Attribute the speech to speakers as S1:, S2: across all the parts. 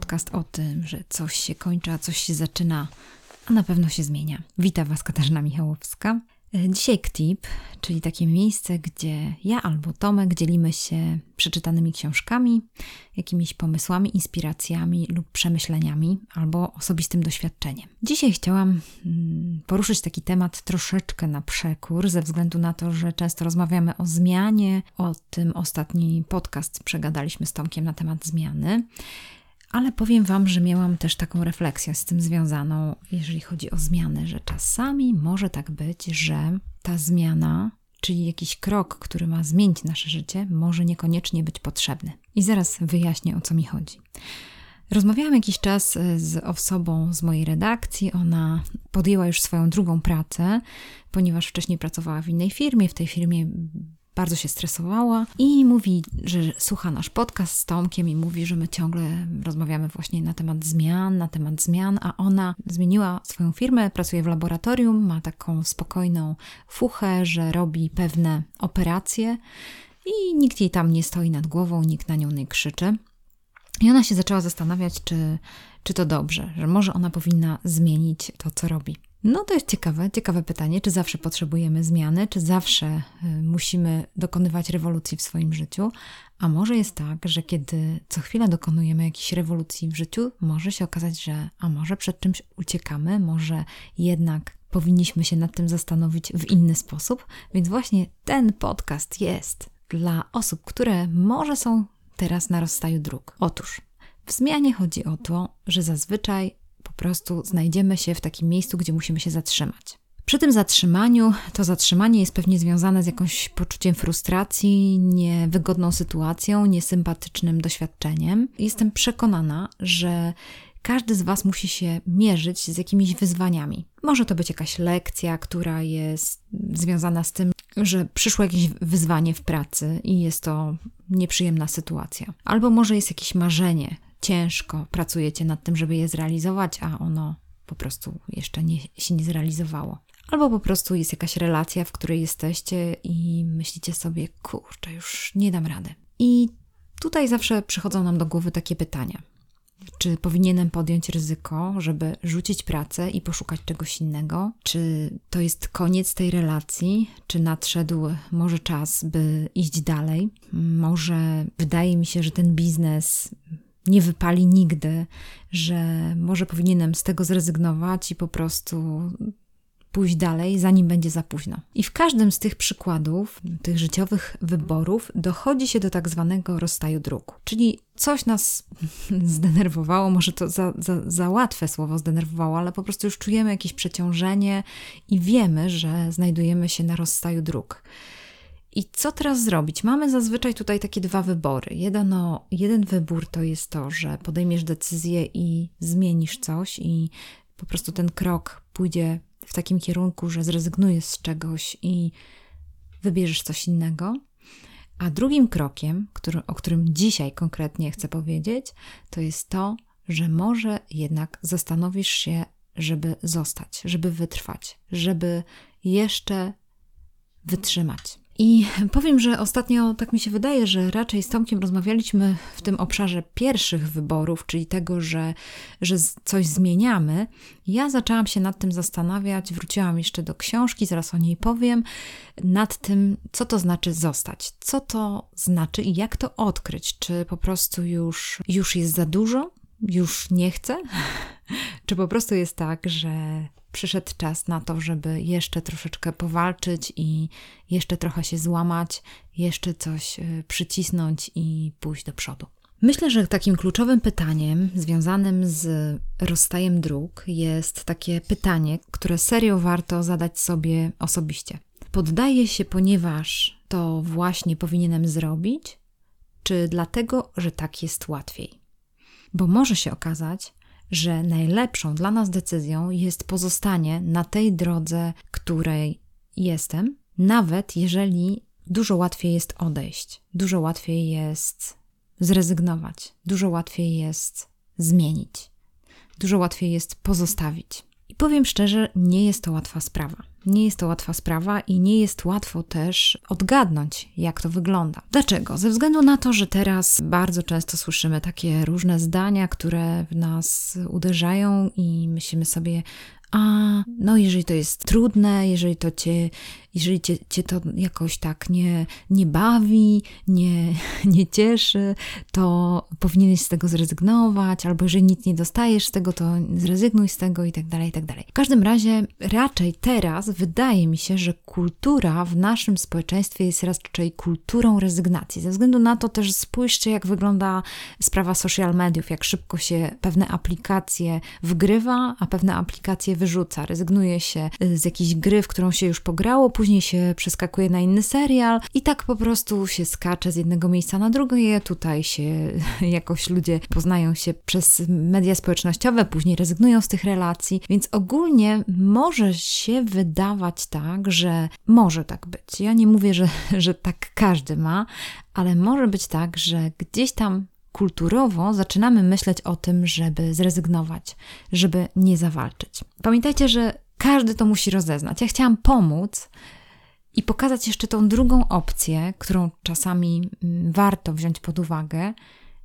S1: podcast o tym, że coś się kończy, a coś się zaczyna, a na pewno się zmienia. Witam Was Katarzyna Michałowska. Dzisiaj KTIP, czyli takie miejsce, gdzie ja albo Tomek dzielimy się przeczytanymi książkami, jakimiś pomysłami, inspiracjami lub przemyśleniami albo osobistym doświadczeniem. Dzisiaj chciałam mm, poruszyć taki temat troszeczkę na przekór, ze względu na to, że często rozmawiamy o zmianie. O tym ostatni podcast przegadaliśmy z Tomkiem na temat zmiany. Ale powiem Wam, że miałam też taką refleksję z tym związaną, jeżeli chodzi o zmiany, że czasami może tak być, że ta zmiana, czyli jakiś krok, który ma zmienić nasze życie, może niekoniecznie być potrzebny. I zaraz wyjaśnię, o co mi chodzi. Rozmawiałam jakiś czas z osobą z mojej redakcji. Ona podjęła już swoją drugą pracę, ponieważ wcześniej pracowała w innej firmie. W tej firmie bardzo się stresowała i mówi, że słucha nasz podcast z Tomkiem i mówi, że my ciągle rozmawiamy właśnie na temat zmian, na temat zmian, a ona zmieniła swoją firmę, pracuje w laboratorium, ma taką spokojną fuchę, że robi pewne operacje i nikt jej tam nie stoi nad głową, nikt na nią nie krzyczy. I ona się zaczęła zastanawiać, czy, czy to dobrze, że może ona powinna zmienić to, co robi. No to jest ciekawe, ciekawe pytanie, czy zawsze potrzebujemy zmiany, czy zawsze y, musimy dokonywać rewolucji w swoim życiu, a może jest tak, że kiedy co chwilę dokonujemy jakiejś rewolucji w życiu, może się okazać, że a może przed czymś uciekamy, może jednak powinniśmy się nad tym zastanowić w inny sposób, więc właśnie ten podcast jest dla osób, które może są teraz na rozstaju dróg. Otóż w zmianie chodzi o to, że zazwyczaj po prostu znajdziemy się w takim miejscu, gdzie musimy się zatrzymać. Przy tym zatrzymaniu, to zatrzymanie jest pewnie związane z jakimś poczuciem frustracji, niewygodną sytuacją, niesympatycznym doświadczeniem. Jestem przekonana, że każdy z Was musi się mierzyć z jakimiś wyzwaniami. Może to być jakaś lekcja, która jest związana z tym, że przyszło jakieś wyzwanie w pracy i jest to nieprzyjemna sytuacja. Albo może jest jakieś marzenie, ciężko pracujecie nad tym, żeby je zrealizować, a ono po prostu jeszcze nie, się nie zrealizowało. Albo po prostu jest jakaś relacja, w której jesteście i myślicie sobie, kurczę, już nie dam rady. I tutaj zawsze przychodzą nam do głowy takie pytania. Czy powinienem podjąć ryzyko, żeby rzucić pracę i poszukać czegoś innego? Czy to jest koniec tej relacji? Czy nadszedł może czas, by iść dalej? Może wydaje mi się, że ten biznes nie wypali nigdy, że może powinienem z tego zrezygnować i po prostu pójść dalej, zanim będzie za późno. I w każdym z tych przykładów, tych życiowych wyborów, dochodzi się do tak zwanego rozstaju dróg. Czyli coś nas zdenerwowało, może to za, za, za łatwe słowo zdenerwowało, ale po prostu już czujemy jakieś przeciążenie i wiemy, że znajdujemy się na rozstaju dróg. I co teraz zrobić? Mamy zazwyczaj tutaj takie dwa wybory. Jeden, jeden wybór to jest to, że podejmiesz decyzję i zmienisz coś, i po prostu ten krok pójdzie w takim kierunku, że zrezygnujesz z czegoś i wybierzesz coś innego. A drugim krokiem, który, o którym dzisiaj konkretnie chcę powiedzieć, to jest to, że może jednak zastanowisz się, żeby zostać, żeby wytrwać, żeby jeszcze wytrzymać. I powiem, że ostatnio tak mi się wydaje, że raczej z Tomkiem rozmawialiśmy w tym obszarze pierwszych wyborów, czyli tego, że, że coś zmieniamy. Ja zaczęłam się nad tym zastanawiać, wróciłam jeszcze do książki, zaraz o niej powiem, nad tym, co to znaczy zostać, co to znaczy i jak to odkryć. Czy po prostu już, już jest za dużo, już nie chcę? Czy po prostu jest tak, że przyszedł czas na to, żeby jeszcze troszeczkę powalczyć i jeszcze trochę się złamać, jeszcze coś y, przycisnąć i pójść do przodu. Myślę, że takim kluczowym pytaniem związanym z rozstajem dróg jest takie pytanie, które serio warto zadać sobie osobiście. Poddaję się, ponieważ to właśnie powinienem zrobić, czy dlatego, że tak jest łatwiej? Bo może się okazać, że najlepszą dla nas decyzją jest pozostanie na tej drodze, której jestem, nawet jeżeli dużo łatwiej jest odejść, dużo łatwiej jest zrezygnować, dużo łatwiej jest zmienić, dużo łatwiej jest pozostawić. I powiem szczerze, nie jest to łatwa sprawa. Nie jest to łatwa sprawa i nie jest łatwo też odgadnąć, jak to wygląda. Dlaczego? Ze względu na to, że teraz bardzo często słyszymy takie różne zdania, które w nas uderzają i myślimy sobie, a no jeżeli to jest trudne, jeżeli to cię jeżeli cię, cię to jakoś tak nie, nie bawi, nie, nie cieszy, to powinieneś z tego zrezygnować, albo jeżeli nic nie dostajesz z tego, to zrezygnuj z tego i tak dalej, i tak dalej. W każdym razie raczej teraz wydaje mi się, że kultura w naszym społeczeństwie jest raczej kulturą rezygnacji. Ze względu na to też spójrzcie, jak wygląda sprawa social mediów, jak szybko się pewne aplikacje wgrywa, a pewne aplikacje wyrzuca. Rezygnuje się z jakiejś gry, w którą się już pograło, później się przeskakuje na inny serial i tak po prostu się skacze z jednego miejsca na drugie. Tutaj się jakoś ludzie poznają się przez media społecznościowe, później rezygnują z tych relacji, więc ogólnie może się wydawać tak, że może tak być. Ja nie mówię, że, że tak każdy ma, ale może być tak, że gdzieś tam kulturowo zaczynamy myśleć o tym, żeby zrezygnować, żeby nie zawalczyć. Pamiętajcie, że każdy to musi rozeznać. Ja chciałam pomóc i pokazać jeszcze tą drugą opcję, którą czasami mm, warto wziąć pod uwagę,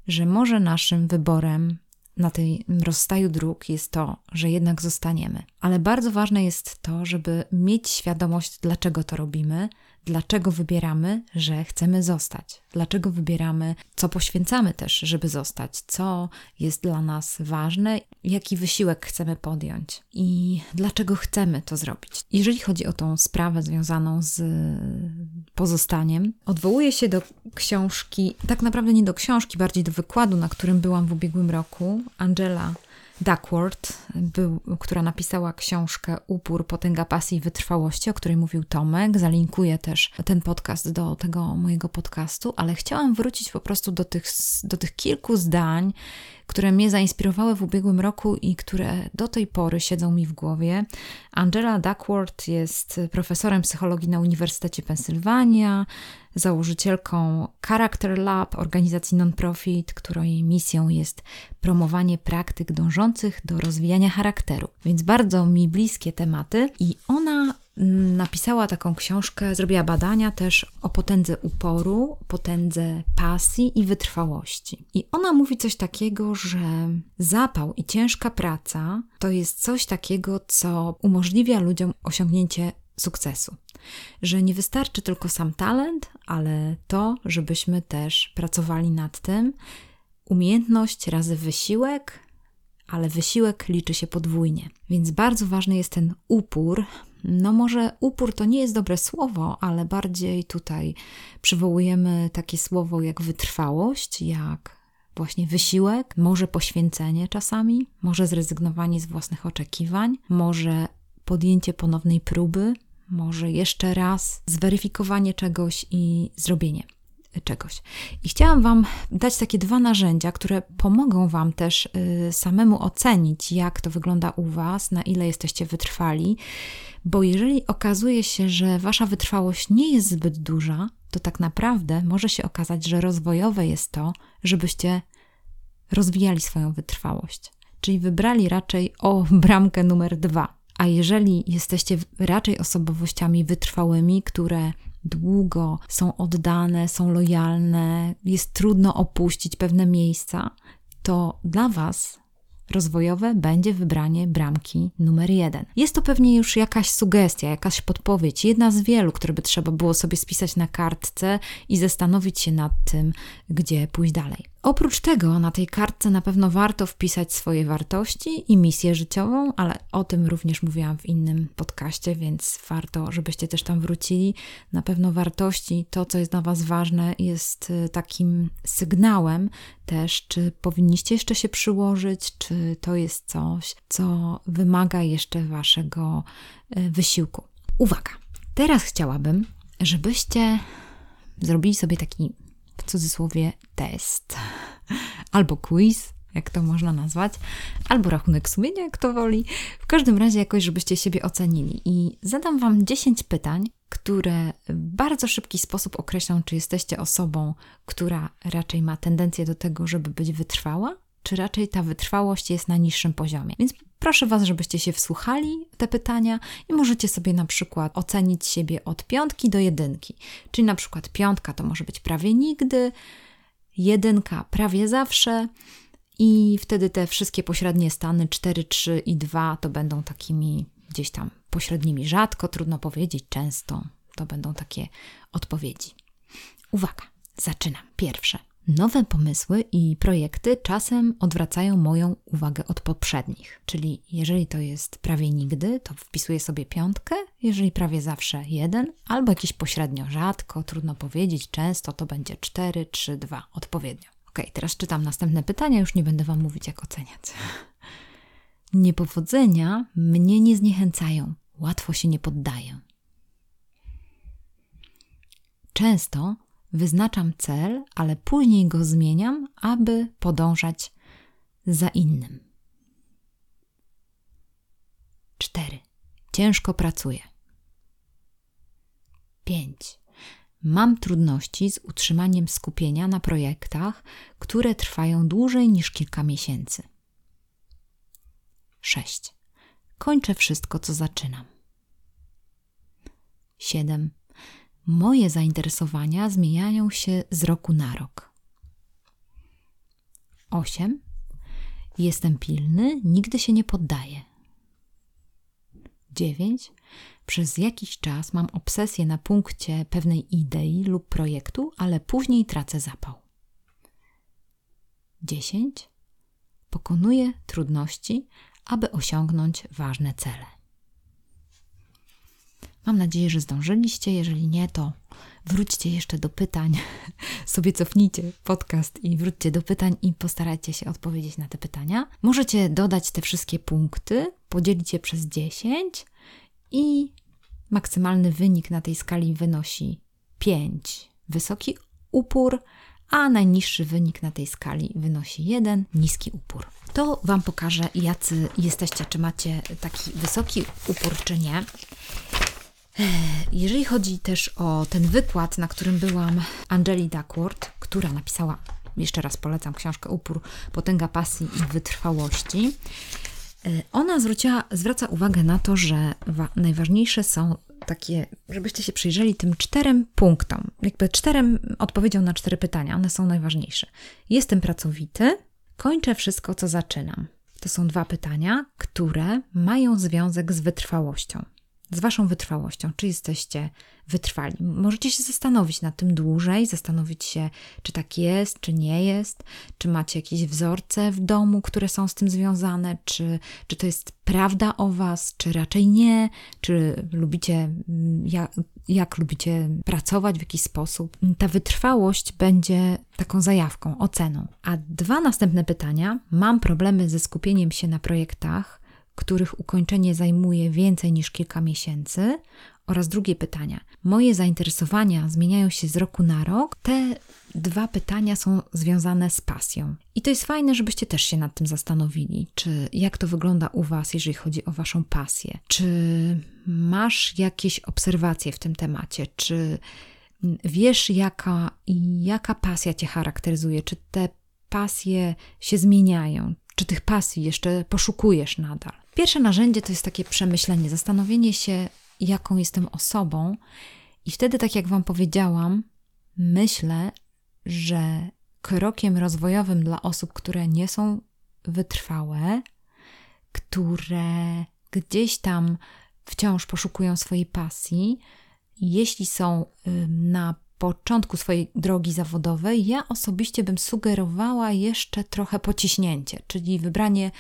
S1: że może naszym wyborem na tej rozstaju dróg jest to, że jednak zostaniemy. Ale bardzo ważne jest to, żeby mieć świadomość, dlaczego to robimy, dlaczego wybieramy, że chcemy zostać, dlaczego wybieramy, co poświęcamy też, żeby zostać, co jest dla nas ważne, jaki wysiłek chcemy podjąć i dlaczego chcemy to zrobić. Jeżeli chodzi o tą sprawę związaną z pozostaniem, odwołuję się do książki, tak naprawdę nie do książki, bardziej do wykładu, na którym byłam w ubiegłym roku. Angela Duckworth, był, która napisała książkę Upór, potęga pasji i wytrwałości, o której mówił Tomek. Zalinkuję też ten podcast do tego mojego podcastu, ale chciałam wrócić po prostu do tych, do tych kilku zdań, które mnie zainspirowały w ubiegłym roku i które do tej pory siedzą mi w głowie. Angela Duckworth jest profesorem psychologii na Uniwersytecie Pensylwania, założycielką Character Lab, organizacji non-profit, której misją jest promowanie praktyk dążących do rozwijania charakteru. Więc bardzo mi bliskie tematy i ona napisała taką książkę, zrobiła badania też o potędze uporu, potędze pasji i wytrwałości. I ona mówi coś takiego, że zapał i ciężka praca to jest coś takiego, co umożliwia ludziom osiągnięcie sukcesu. Że nie wystarczy tylko sam talent, ale to, żebyśmy też pracowali nad tym. Umiejętność razy wysiłek, ale wysiłek liczy się podwójnie. Więc bardzo ważny jest ten upór. No, może upór to nie jest dobre słowo, ale bardziej tutaj przywołujemy takie słowo jak wytrwałość, jak właśnie wysiłek, może poświęcenie czasami, może zrezygnowanie z własnych oczekiwań, może podjęcie ponownej próby, może jeszcze raz zweryfikowanie czegoś i zrobienie czegoś. I chciałam Wam dać takie dwa narzędzia, które pomogą Wam też y, samemu ocenić, jak to wygląda u Was, na ile jesteście wytrwali, bo jeżeli okazuje się, że Wasza wytrwałość nie jest zbyt duża, to tak naprawdę może się okazać, że rozwojowe jest to, żebyście rozwijali swoją wytrwałość. Czyli wybrali raczej o bramkę numer dwa. A jeżeli jesteście raczej osobowościami wytrwałymi, które długo są oddane, są lojalne, jest trudno opuścić pewne miejsca, to dla Was rozwojowe będzie wybranie bramki numer jeden. Jest to pewnie już jakaś sugestia, jakaś podpowiedź, jedna z wielu, które by trzeba było sobie spisać na kartce i zastanowić się nad tym, gdzie pójść dalej. Oprócz tego na tej kartce na pewno warto wpisać swoje wartości i misję życiową, ale o tym również mówiłam w innym podcaście, więc warto, żebyście też tam wrócili. Na pewno wartości, to co jest dla Was ważne, jest y, takim sygnałem też, czy powinniście jeszcze się przyłożyć, czy to jest coś, co wymaga jeszcze Waszego y, wysiłku. Uwaga! Teraz chciałabym, żebyście zrobili sobie taki w cudzysłowie test, albo quiz, jak to można nazwać, albo rachunek sumienia, jak to woli. W każdym razie jakoś, żebyście siebie ocenili. I zadam Wam 10 pytań, które w bardzo szybki sposób określą, czy jesteście osobą, która raczej ma tendencję do tego, żeby być wytrwała, czy raczej ta wytrwałość jest na niższym poziomie. Więc Proszę Was, żebyście się wsłuchali te pytania i możecie sobie na przykład ocenić siebie od piątki do jedynki. Czyli na przykład piątka to może być prawie nigdy, jedynka prawie zawsze i wtedy te wszystkie pośrednie stany 4, 3 i 2 to będą takimi gdzieś tam pośrednimi. Rzadko, trudno powiedzieć, często to będą takie odpowiedzi. Uwaga, zaczynam. Pierwsze. Nowe pomysły i projekty czasem odwracają moją uwagę od poprzednich. Czyli jeżeli to jest prawie nigdy, to wpisuję sobie piątkę, jeżeli prawie zawsze jeden, albo jakiś pośrednio rzadko, trudno powiedzieć, często to będzie 4, 3, 2 odpowiednio. Ok, teraz czytam następne pytania, już nie będę Wam mówić, jak oceniać. Niepowodzenia mnie nie zniechęcają, łatwo się nie poddaję. Często wyznaczam cel, ale później go zmieniam, aby podążać za innym. 4. Ciężko pracuję. 5. Mam trudności z utrzymaniem skupienia na projektach, które trwają dłużej niż kilka miesięcy. 6. Kończę wszystko, co zaczynam. 7. Moje zainteresowania zmieniają się z roku na rok. 8. Jestem pilny, nigdy się nie poddaję. 9. Przez jakiś czas mam obsesję na punkcie pewnej idei lub projektu, ale później tracę zapał. 10. Pokonuję trudności, aby osiągnąć ważne cele. Mam nadzieję, że zdążyliście. Jeżeli nie, to wróćcie jeszcze do pytań. Sobie cofnijcie podcast i wróćcie do pytań i postarajcie się odpowiedzieć na te pytania. Możecie dodać te wszystkie punkty, podzielić je przez 10 i maksymalny wynik na tej skali wynosi 5. Wysoki upór, a najniższy wynik na tej skali wynosi 1, niski upór. To Wam pokażę, jacy jesteście, czy macie taki wysoki upór, czy nie. Jeżeli chodzi też o ten wykład, na którym byłam Angeli Duckworth, która napisała, jeszcze raz polecam książkę Upór, Potęga Pasji i Wytrwałości, e, ona zwróciła, zwraca uwagę na to, że najważniejsze są takie, żebyście się przyjrzeli tym czterem punktom, jakby czterem odpowiedzią na cztery pytania, one są najważniejsze. Jestem pracowity, kończę wszystko, co zaczynam. To są dwa pytania, które mają związek z wytrwałością z Waszą wytrwałością. Czy jesteście wytrwali? Możecie się zastanowić nad tym dłużej, zastanowić się, czy tak jest, czy nie jest, czy macie jakieś wzorce w domu, które są z tym związane, czy, czy to jest prawda o Was, czy raczej nie, czy lubicie, mm, jak, jak lubicie pracować w jakiś sposób. Ta wytrwałość będzie taką zajawką, oceną. A dwa następne pytania. Mam problemy ze skupieniem się na projektach których ukończenie zajmuje więcej niż kilka miesięcy? Oraz drugie pytania. Moje zainteresowania zmieniają się z roku na rok. Te dwa pytania są związane z pasją. I to jest fajne, żebyście też się nad tym zastanowili, czy jak to wygląda u Was, jeżeli chodzi o Waszą pasję. Czy masz jakieś obserwacje w tym temacie? Czy wiesz, jaka, jaka pasja Cię charakteryzuje? Czy te pasje się zmieniają? Czy tych pasji jeszcze poszukujesz nadal? Pierwsze narzędzie to jest takie przemyślenie, zastanowienie się, jaką jestem osobą, i wtedy, tak jak Wam powiedziałam, myślę, że krokiem rozwojowym dla osób, które nie są wytrwałe, które gdzieś tam wciąż poszukują swojej pasji, jeśli są na początku swojej drogi zawodowej, ja osobiście bym sugerowała jeszcze trochę pociśnięcie, czyli wybranie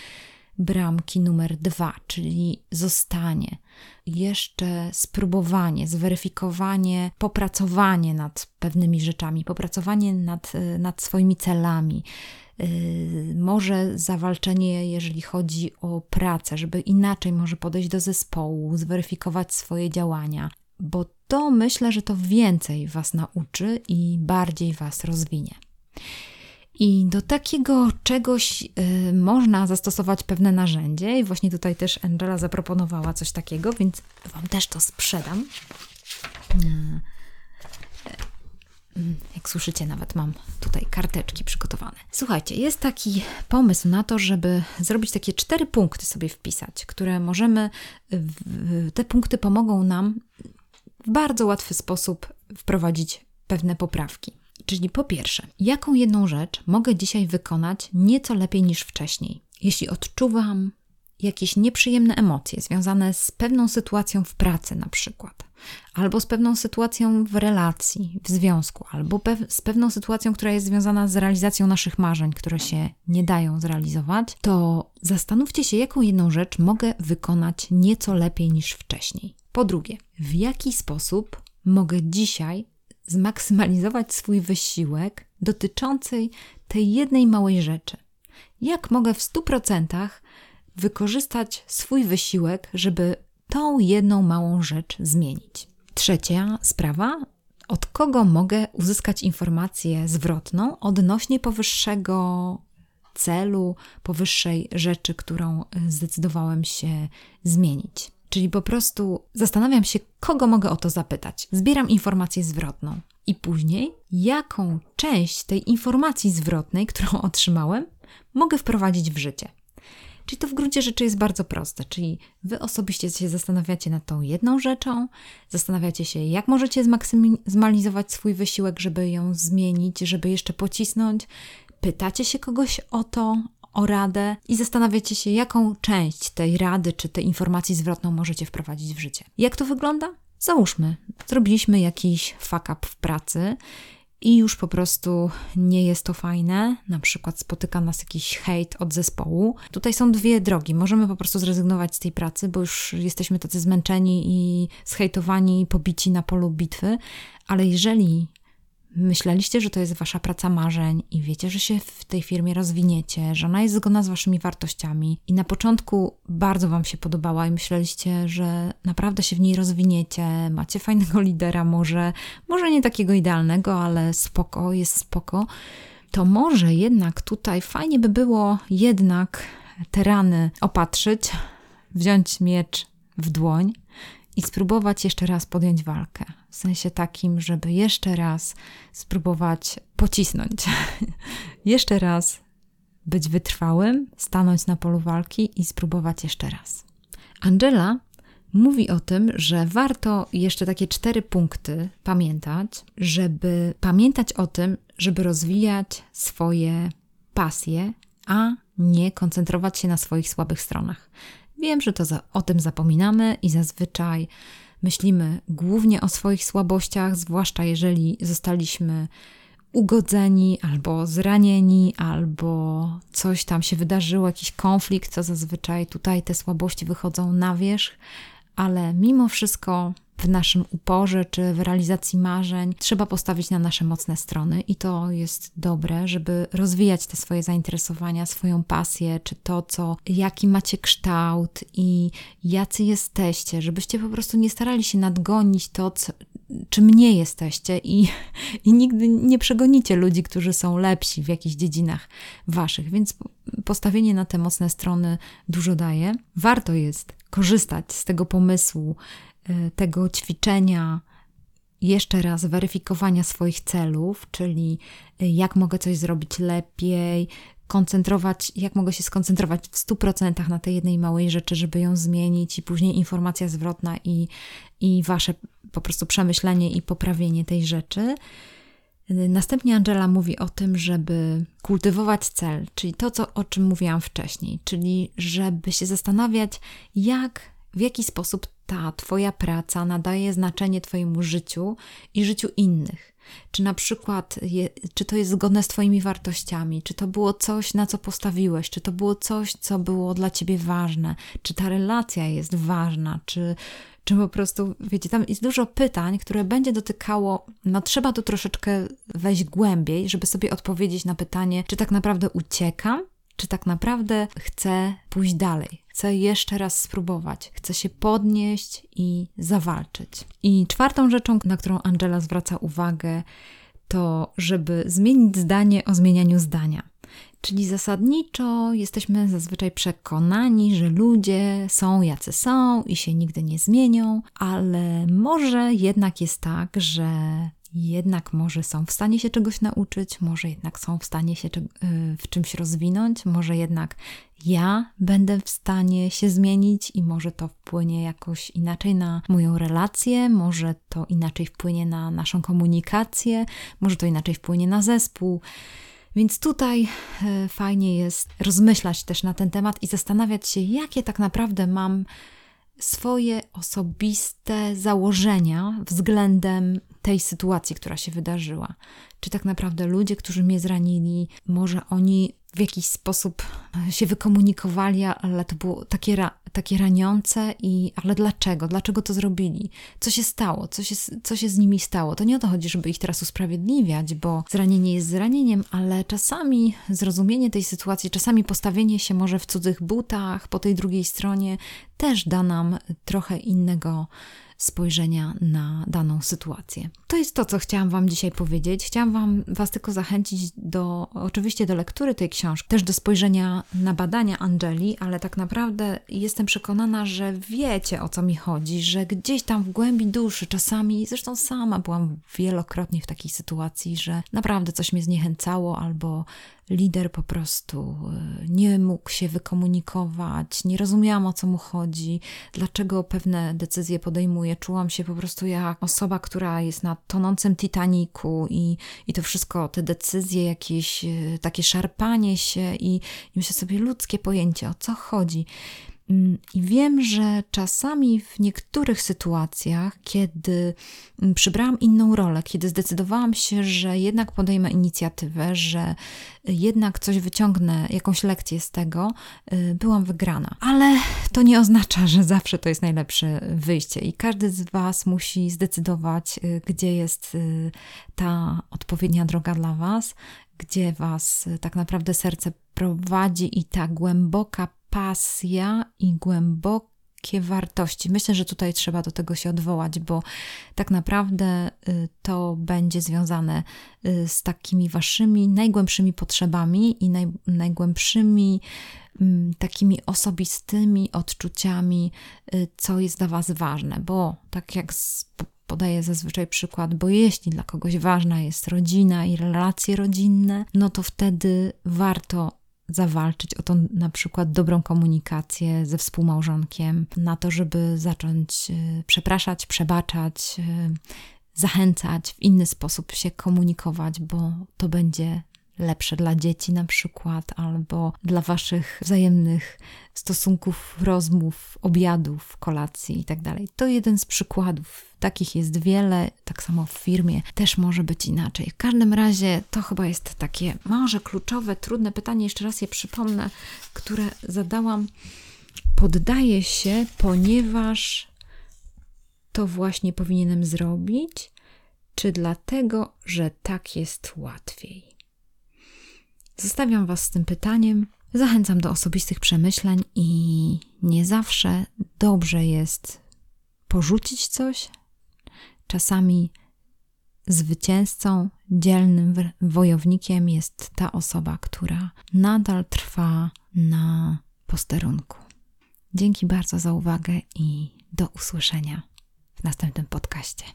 S1: bramki numer dwa, czyli zostanie, jeszcze spróbowanie, zweryfikowanie, popracowanie nad pewnymi rzeczami, popracowanie nad, nad swoimi celami. Yy, może zawalczenie, jeżeli chodzi o pracę, żeby inaczej może podejść do zespołu, zweryfikować swoje działania, bo to myślę, że to więcej Was nauczy i bardziej Was rozwinie. I do takiego czegoś y, można zastosować pewne narzędzie, i właśnie tutaj też Angela zaproponowała coś takiego, więc Wam też to sprzedam. Y, Mm, jak słyszycie, nawet mam tutaj karteczki przygotowane. Słuchajcie, jest taki pomysł na to, żeby zrobić takie cztery punkty sobie wpisać, które możemy, te punkty pomogą nam w bardzo łatwy sposób wprowadzić pewne poprawki. Czyli po pierwsze, jaką jedną rzecz mogę dzisiaj wykonać nieco lepiej niż wcześniej? Jeśli odczuwam jakieś nieprzyjemne emocje związane z pewną sytuacją w pracy, na przykład, albo z pewną sytuacją w relacji, w związku, albo pew z pewną sytuacją, która jest związana z realizacją naszych marzeń, które się nie dają zrealizować, to zastanówcie się, jaką jedną rzecz mogę wykonać nieco lepiej niż wcześniej. Po drugie, w jaki sposób mogę dzisiaj zmaksymalizować swój wysiłek dotyczący tej jednej małej rzeczy? Jak mogę w 100% wykorzystać swój wysiłek, żeby tą jedną małą rzecz zmienić. Trzecia sprawa, od kogo mogę uzyskać informację zwrotną odnośnie powyższego celu, powyższej rzeczy, którą zdecydowałem się zmienić. Czyli po prostu zastanawiam się, kogo mogę o to zapytać. Zbieram informację zwrotną i później, jaką część tej informacji zwrotnej, którą otrzymałem, mogę wprowadzić w życie. Czyli to w gruncie rzeczy jest bardzo proste, czyli wy osobiście się zastanawiacie nad tą jedną rzeczą, zastanawiacie się, jak możecie zmaksymalizować swój wysiłek, żeby ją zmienić, żeby jeszcze pocisnąć, pytacie się kogoś o to, o radę i zastanawiacie się, jaką część tej rady czy tej informacji zwrotną możecie wprowadzić w życie. Jak to wygląda? Załóżmy, zrobiliśmy jakiś fuck up w pracy i już po prostu nie jest to fajne, na przykład spotyka nas jakiś hejt od zespołu. Tutaj są dwie drogi. Możemy po prostu zrezygnować z tej pracy, bo już jesteśmy tacy zmęczeni i zhejtowani i pobici na polu bitwy, ale jeżeli myśleliście, że to jest wasza praca marzeń i wiecie, że się w tej firmie rozwiniecie, że ona jest zgodna z waszymi wartościami i na początku bardzo wam się podobała i myśleliście, że naprawdę się w niej rozwiniecie, macie fajnego lidera, może, może nie takiego idealnego, ale spoko, jest spoko, to może jednak tutaj fajnie by było jednak te rany opatrzyć, wziąć miecz w dłoń i spróbować jeszcze raz podjąć walkę. W sensie takim, żeby jeszcze raz spróbować pocisnąć. jeszcze raz być wytrwałym, stanąć na polu walki i spróbować jeszcze raz. Angela mówi o tym, że warto jeszcze takie cztery punkty pamiętać, żeby pamiętać o tym, żeby rozwijać swoje pasje, a nie koncentrować się na swoich słabych stronach. Wiem, że to za, o tym zapominamy i zazwyczaj myślimy głównie o swoich słabościach, zwłaszcza jeżeli zostaliśmy ugodzeni albo zranieni, albo coś tam się wydarzyło, jakiś konflikt, to zazwyczaj tutaj te słabości wychodzą na wierzch, ale mimo wszystko w naszym uporze czy w realizacji marzeń trzeba postawić na nasze mocne strony i to jest dobre, żeby rozwijać te swoje zainteresowania, swoją pasję, czy to, co, jaki macie kształt i jacy jesteście, żebyście po prostu nie starali się nadgonić to, co, czym nie jesteście i, i nigdy nie przegonicie ludzi, którzy są lepsi w jakichś dziedzinach waszych, więc postawienie na te mocne strony dużo daje. Warto jest korzystać z tego pomysłu, tego ćwiczenia, jeszcze raz weryfikowania swoich celów, czyli y, jak mogę coś zrobić lepiej, koncentrować, jak mogę się skoncentrować w 100% na tej jednej małej rzeczy, żeby ją zmienić, i później informacja zwrotna i, i wasze po prostu przemyślenie i poprawienie tej rzeczy. Y, następnie Angela mówi o tym, żeby kultywować cel, czyli to, co, o czym mówiłam wcześniej, czyli żeby się zastanawiać, jak w jaki sposób ta Twoja praca nadaje znaczenie Twojemu życiu i życiu innych. Czy na przykład, je, czy to jest zgodne z Twoimi wartościami, czy to było coś, na co postawiłeś, czy to było coś, co było dla Ciebie ważne, czy ta relacja jest ważna, czy, czy po prostu, wiecie, tam jest dużo pytań, które będzie dotykało, no trzeba tu troszeczkę wejść głębiej, żeby sobie odpowiedzieć na pytanie, czy tak naprawdę uciekam, czy tak naprawdę chcę pójść dalej, chcę jeszcze raz spróbować, chcę się podnieść i zawalczyć. I czwartą rzeczą, na którą Angela zwraca uwagę, to żeby zmienić zdanie o zmienianiu zdania. Czyli zasadniczo jesteśmy zazwyczaj przekonani, że ludzie są jacy są i się nigdy nie zmienią, ale może jednak jest tak, że jednak może są w stanie się czegoś nauczyć, może jednak są w stanie się y, w czymś rozwinąć, może jednak ja będę w stanie się zmienić i może to wpłynie jakoś inaczej na moją relację, może to inaczej wpłynie na naszą komunikację, może to inaczej wpłynie na zespół. Więc tutaj y, fajnie jest rozmyślać też na ten temat i zastanawiać się, jakie tak naprawdę mam swoje osobiste założenia względem tej sytuacji, która się wydarzyła. Czy tak naprawdę ludzie, którzy mnie zranili, może oni w jakiś sposób się wykomunikowali, ale to było takie, takie raniące i ale dlaczego? Dlaczego to zrobili? Co się stało? Co się, co się z nimi stało? To nie o to chodzi, żeby ich teraz usprawiedliwiać, bo zranienie jest zranieniem, ale czasami zrozumienie tej sytuacji, czasami postawienie się może w cudzych butach po tej drugiej stronie też da nam trochę innego spojrzenia na daną sytuację. To jest to, co chciałam Wam dzisiaj powiedzieć. Chciałam Wam, Was tylko zachęcić do, oczywiście do lektury tej książki, też do spojrzenia na badania Angeli, ale tak naprawdę jestem przekonana, że wiecie o co mi chodzi, że gdzieś tam w głębi duszy czasami, zresztą sama byłam wielokrotnie w takiej sytuacji, że naprawdę coś mnie zniechęcało albo lider po prostu e, nie mógł się wykomunikować, nie rozumiałam o co mu chodzi, dlaczego pewne decyzje podejmuje. Czułam się po prostu jak osoba, która jest na tonącym Titaniku i, i to wszystko, te decyzje, jakieś e, takie szarpanie się i, i myślę sobie ludzkie pojęcie, o co chodzi. Mm, I wiem, że czasami w niektórych sytuacjach, kiedy mm, przybrałam inną rolę, kiedy zdecydowałam się, że jednak podejmę inicjatywę, że jednak coś wyciągnę, jakąś lekcję z tego, y, byłam wygrana. Ale to nie oznacza, że zawsze to jest najlepsze wyjście i każdy z Was musi zdecydować, y, gdzie jest y, ta odpowiednia droga dla Was, gdzie Was tak naprawdę serce prowadzi i ta głęboka pasja i głębokie wartości. Myślę, że tutaj trzeba do tego się odwołać, bo tak naprawdę y, to będzie związane y, z takimi waszymi najgłębszymi potrzebami i naj, najgłębszymi mm, takimi osobistymi odczuciami, y, co jest dla was ważne, bo tak jak podaję zazwyczaj przykład, bo jeśli dla kogoś ważna jest rodzina i relacje rodzinne, no to wtedy warto zawalczyć o tą na przykład dobrą komunikację ze współmałżonkiem, na to, żeby zacząć e, przepraszać, przebaczać, e, zachęcać, w inny sposób się komunikować, bo to będzie lepsze dla dzieci na przykład, albo dla waszych wzajemnych stosunków, rozmów, obiadów, kolacji itd. Tak to jeden z przykładów. Takich jest wiele, tak samo w firmie też może być inaczej. W każdym razie to chyba jest takie może kluczowe, trudne pytanie, jeszcze raz je przypomnę, które zadałam. Poddaję się, ponieważ to właśnie powinienem zrobić, czy dlatego, że tak jest łatwiej? Zostawiam Was z tym pytaniem. Zachęcam do osobistych przemyśleń i nie zawsze dobrze jest porzucić coś. Czasami zwycięzcą, dzielnym wojownikiem jest ta osoba, która nadal trwa na posterunku. Dzięki bardzo za uwagę i do usłyszenia w następnym podcaście.